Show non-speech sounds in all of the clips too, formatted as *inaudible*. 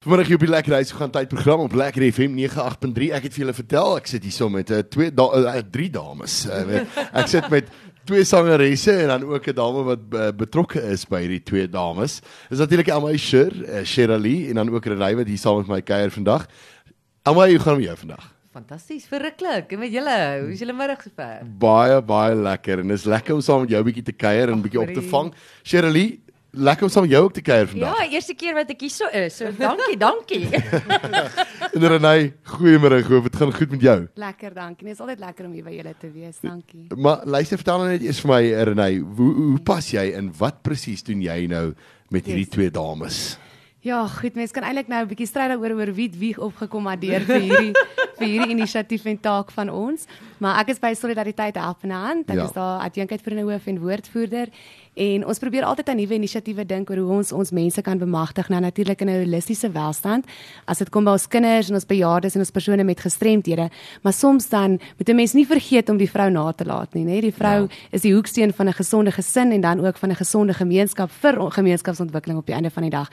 Vanmiddag hier op die Lekker Huis gaan tyd program op Lekker FM 98.3. Ek het vir julle vertel ek sit hier so met uh, twee da uh, drie dames. Uh, ek sit met twee sangeresse en dan ook 'n dame wat uh, betrokke is by hierdie twee dames. Dis natuurlik Elma Sher, uh, Shirley en dan ook Renay wat hier saam met my kuier vandag. Elma, hoe gaan dit met jou vandag? Fantasties, verruklik. En met julle, hoe is julle middag sover? Baie baie lekker en dis lekker om saam met jou 'n bietjie te kuier en 'n bietjie op te vang. Shirley, Lekker om saam jou ook te kuier vandag. Ja, eerste keer wat ek hier so is. So dankie, dankie. *laughs* en Renay, goeiemôre. Hoop dit gaan goed met jou. Lekker, dankie. Dit is altyd lekker om hier by julle te wees. Dankie. Maar luister vertel net eers vir my Renay, hoe hoe pas jy in wat presies doen jy nou met hierdie yes. twee dames? Ja, goed, mense kan eintlik nou 'n bietjie stry daaroor oor wie wie opgekom het deur vir hierdie vir hierdie inisiatief en taak van ons. Maar ek is by Solidariteit Helpende Hand. Ek ja. is daar adjunkheid vir 'n hoof en woordvoerder En ons probeer altyd aan nuwe inisiatiewe dink oor hoe ons ons mense kan bemagtig na natuurlik 'n holistiese welstand. As dit kom by ons kinders en ons bejaardes en ons persone met gestremthede, maar soms dan moet 'n mens nie vergeet om die vrou na te laat nie, né? Die vrou ja. is die hoeksteen van 'n gesonde gesin en dan ook van 'n gesonde gemeenskap vir gemeenskapsontwikkeling op die einde van die dag.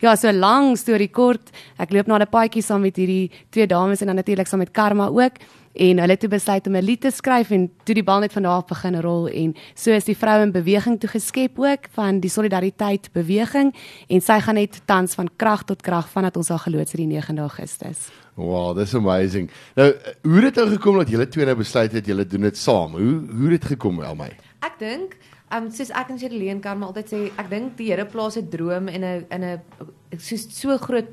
Ja, so lank storie kort. Ek loop na 'n paadjie saam met hierdie twee dames en dan natuurlik saam met Karma ook en hulle het toe besluit om 'n lied te skryf en toe die bal net van daar af begin rol en so is die vrou in beweging toe geskep ook van die solidariteit beweging en sy gaan net tans van krag tot krag vandat ons haar geloods hierdie 9 Augustus. Wow, that's amazing. Nou, hoe het dit nou gekom dat julle twee nou besluit het julle doen dit saam? Hoe hoe het dit gekom al my? Ek dink, ehm um, soos ek en Shirley kan maar altyd sê, ek dink die Here plaas 'n droom in 'n in 'n soos so groot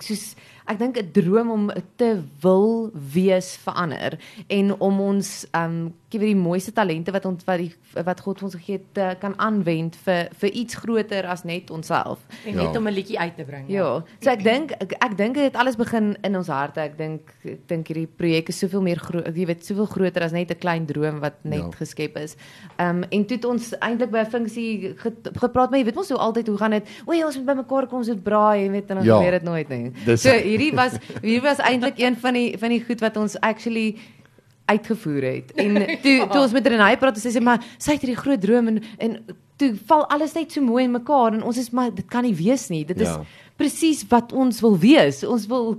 soos ek dink 'n droom om te wil wees verander en om ons um gee die mooiste talente wat ons wat die wat God ons gegee het kan aanwend vir vir iets groter as net onsself en net ja. om 'n liedjie uit te bring. Ja. ja. So ek dink ek, ek dink dit het alles begin in ons harte. Ek dink ek dink hierdie projek is soveel meer groot, jy weet, soveel groter as net 'n klein droom wat net ja. geskep is. Um en toe het ons eintlik by 'n funksie gepraat, maar jy weet mos hoe altyd hoe gaan dit? O ja, ons moet bymekaar kom, ons moet braai, jy weet, en dan ja. gebeur dit nooit nie. Dis so hierdie was hierdie was eintlik een van die van die goed wat ons actually uitgevoer het. En toe *laughs* toe ons met Renay praat, sy sê maar sy het hierdie groot droom en en toe val alles net so mooi in mekaar en ons is maar dit kan nie wees nie. Dit is ja. presies wat ons wil wees. Ons wil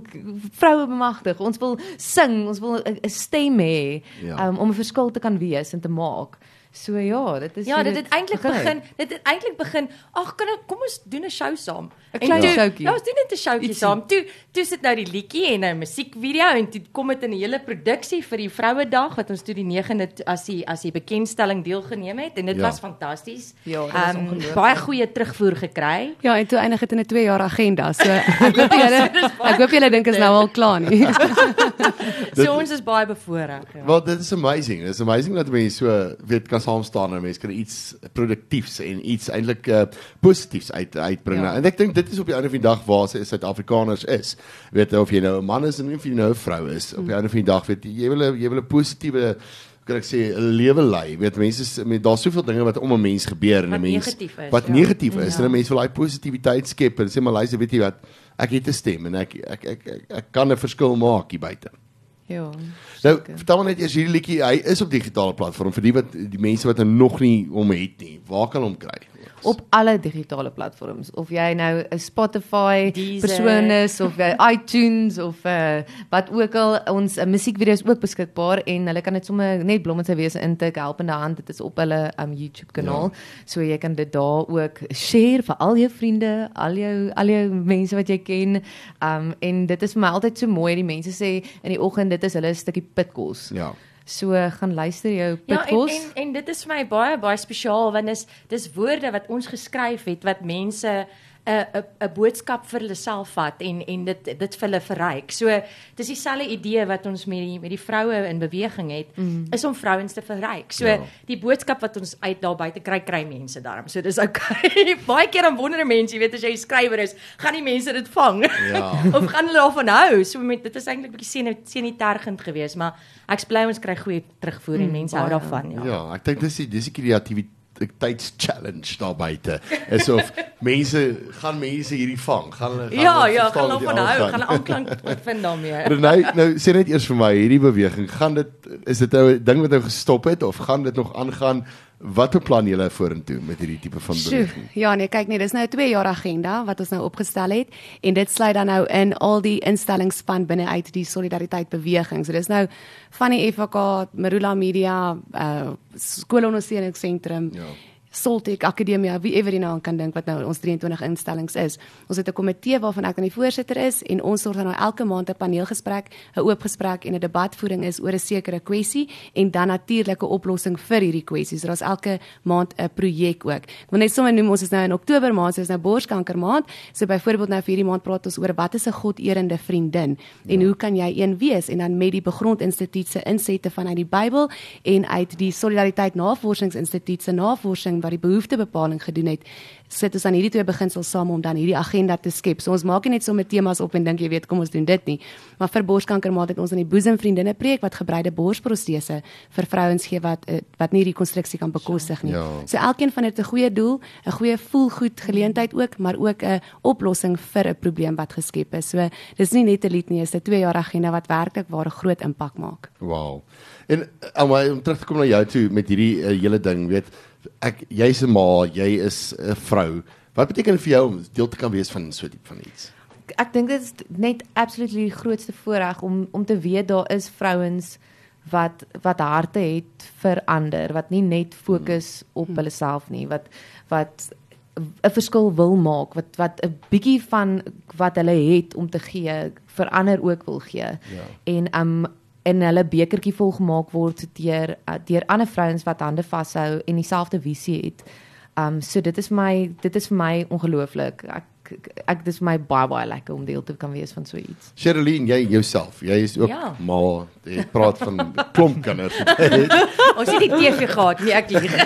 vroue bemagtig. Ons wil sing, ons wil 'n stem hê ja. um, om 'n verskil te kan wees en te maak. So ja, dit is Ja, dit het eintlik begin. Dit het eintlik begin. Ag, kan ek kom ons doen 'n show saam. 'n Klein ja. showtjie. Ja, ons doen net 'n showtjie saam. Toe toe sit nou die liedjie en 'n musiekvideo en toe kom dit in 'n hele produksie vir die Vrouedag wat ons toe die 9de as die as die bekendstelling deelgeneem het en dit ja. was fantasties. Ja, dit was um, baie goeie terugvoer gekry. Ja, en toe eindig dit in 'n 2 jaar agenda. So *laughs* ek hoop julle ek hoop julle dink is nou al klaar nie. *laughs* so ons is baie bevoorreg. Ja. Wel, dit is amazing. Dit is amazing dat mense so weet kan saam staan en mense kan iets produktiefs en iets eintlik uh, positiefs uit uitbring. Ja. En ek dink dit is op die einde van die dag waar se Suid-Afrikaners is. Weet of jy nou 'n man is of jy nou 'n vrou is, op die einde van die dag weet jy wil jy wil 'n positiewe kan ek sê 'n lewe lei. Weet mense met daar's soveel dinge wat om 'n mens gebeur en 'n mens negatief is, wat ja. negatief is. Ja. En 'n mens wil daai positiwiteit skep en sê maar luister, weet jy wat? Ek het 'n stem en ek ek ek ek, ek kan 'n verskil maak hier buite. Ja. Nou, vertel maar net eers hierdie liedjie, hy is op digitale platform vir die wat die mense wat nog nie hom het nie. Waar kan hom kry? op alle digitale platforms of jy nou 'n Spotify persoon is of jy *laughs* iTunes of uh, wat ook al ons uh, musiekvideo's ook beskikbaar en hulle kan dit sommer net blommetse wees intik helpende hand dit is op hulle um, YouTube kanaal ja. so jy kan dit daar ook share vir al jou vriende al jou al jou mense wat jy ken um, en dit is vir my altyd so mooi die mense sê in die oggend dit is hulle stukkie pitkos ja So gaan luister jou pitkos. Ja, en, en en dit is vir my baie baie spesiaal want dis dis woorde wat ons geskryf het wat mense 'n 'n 'n boodskap vir hulle self vat en en dit dit vir hulle verryk. So dis dieselfde idee wat ons met die met die vroue in beweging het mm. is om vrouens te verryk. So ja. die boodskap wat ons uit daar buite kry kry mense daarom. So dis okay. *laughs* Baie keer dan wonder mense, jy weet as jy 'n skrywer is, gaan die mense dit vang? Ja. *laughs* of gaan hulle daarvan hou? So met dit is eintlik 'n bietjie senitergend geweest, maar ek bly ons kry goeie terugvoer en mm, mense hou daarvan, ja. Ja, ek dink dis die dis die kreatiwiteit tyds challenge daar buite. Is of *laughs* mense gaan mense hierdie vang? Gaan hulle gaan Ja ja gaan hulle van hou gaan *laughs* aanklank vind daarmee. Renay nou sê net eers vir my hierdie beweging gaan dit is dit nou 'n ding wat nou gestop het of gaan dit nog aangaan Wat beplan julle vorentoe met hierdie tipe van beweging? Ja, nee, kyk nee, dis nou 'n 2 jaar agenda wat ons nou opgestel het en dit sluit dan nou in al die instellingsspan binne uit die solidariteit beweging. So dis nou van die FK, Marula Media, uh skoolondersteuningsentrum. Ja Soltech Akademia, wie ever jy nou aan kan dink wat nou ons 23 instellings is. Ons het 'n komitee waarvan ek dan die voorsitter is en ons sorg dan nou elke maand 'n paneelgesprek, 'n oop gesprek en 'n debatvoering is oor 'n sekere kwessie en dan natuurlik 'n oplossing vir hierdie kwessies. Daar's elke maand 'n projek ook. Ek wil net sommer noem ons is nou in Oktober maand, so is nou borskanker maand. So byvoorbeeld nou vir hierdie maand praat ons oor wat is 'n God-erende vriendin en ja. hoe kan jy een wees en dan met die Begrondinstituut se insette vanuit die Bybel en uit die Solidariteit Navorsingsinstituut se navorsing wat die behoeftebepaling gedoen het, sit ons aan hierdie twee beginsels saam om dan hierdie agenda te skep. So ons maak nie net sommer temas op en dink jy weet kom ons doen dit nie. Maar vir borskanker maak dit ons aan die boesemvriendinne preek wat gebreide borsprostese vir vrouens gee wat eh, wat nie rekonstruksie kan bekostig nie. Ja. So elkeen van dit 'n goeie doel, 'n goeie voelgoed geleentheid ook, maar ook 'n oplossing vir 'n probleem wat geskep is. So dis nie net 'n lied nie, dis 'n 2 jaar agenda wat werklik waar 'n groot impak maak. Wow. En om terug te kom na jou toe met hierdie uh, hele ding, weet ek jy's 'n ma, jy is 'n vrou. Wat beteken dit vir jou om deel te kan wees van so 'n tipe van iets? Ek dink dit is net absoluut die grootste voorreg om om te weet daar is vrouens wat wat harte het vir ander, wat nie net fokus op hmm. hulle self nie, wat wat 'n verskil wil maak, wat wat 'n bietjie van wat hulle het om te gee vir ander ook wil gee. Ja. En um in hulle bekertjie vol gemaak word deur uh, deur ander vrouens wat hande vashou en dieselfde visie het. Um so dit is my dit is vir my ongelooflik. Ek ek dis my baie baie lekker om deel te kan wees van so iets. Sherilyn, jy jouself, jy is ook ja. maar jy praat van *laughs* klomp kinders. *laughs* Ons het die TV gehad, nie ek lieg.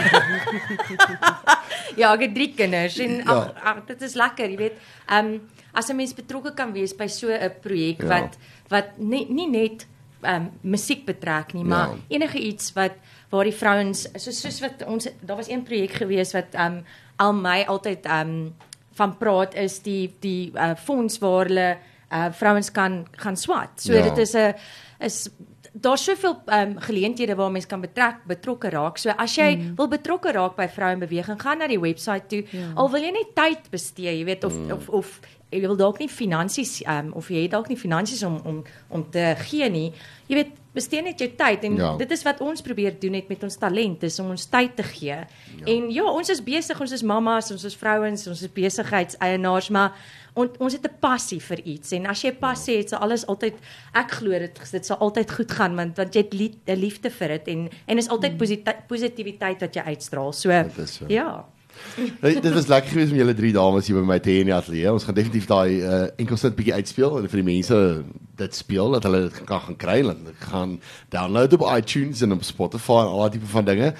*laughs* ja, ek het drie kinders en ja. ag ja. dit is lekker, jy weet. Um as 'n mens betrokke kan wees by so 'n projek ja. wat wat nie nie net um, musiek betrek nie, maar ja. enige iets wat waar die vrouens so soos wat ons daar was een projek gewees wat um al my altyd um van praat is die die uh, fonds waar hulle uh, vrouens kan gaan swat. So ja. dit is 'n is daar's soveel um, geleenthede waar mense kan betrek betrokke raak. So as jy mm. wil betrokke raak by vroue in beweging, gaan na die webwerf toe. Ja. Al wil jy net tyd bestee, jy weet of mm. of of jy wil dalk nie finansies um, of jy het dalk nie finansies om om om te gee nie. Jy weet, bestee net jou tyd en ja. dit is wat ons probeer doen net met ons talent is om ons tyd te gee. Ja. En ja, ons is besig, ons is mammas, ons is vrouens, ons is besigheidseienaars, maar on, ons het 'n passie vir iets en as jy 'n passie het, sal alles altyd ek glo dit dit sal altyd goed gaan want want jy het 'n liefde vir dit en en is altyd mm. positiwiteit wat jy uitstraal. So, so. ja. Dit was lekker geweest om julle drie dames hier by my te hê in die ateljee. Ons gaan definitief daai uh, enkel sit bietjie uitspeel en vir die mense dit speel dat hulle dit kan gaan kry en gaan download op iTunes en op Spotify en al daai tipe van dinge.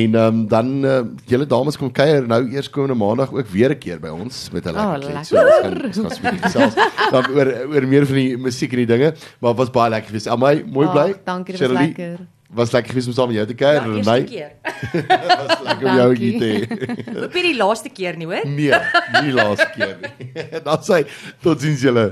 En um, dan uh, julle dames kom kuier nou eers komende maandag ook weer 'n keer by ons met hulle oh, lekker. So ons gaan ons gaan spesifiek self dan oor oor meer van die musiek en die dinge, maar was baie lekker geweest. Almal mooi bly. Oh, dankie, dit was lekker. Was lekker gewees om saam met jou te kuier ja, en my. *laughs* was lekker om jou hier te hê. *laughs* Hoop nie die laaste keer nie, hoor? Nee, nie die laaste keer nie. *laughs* Dan sê totsiens julle.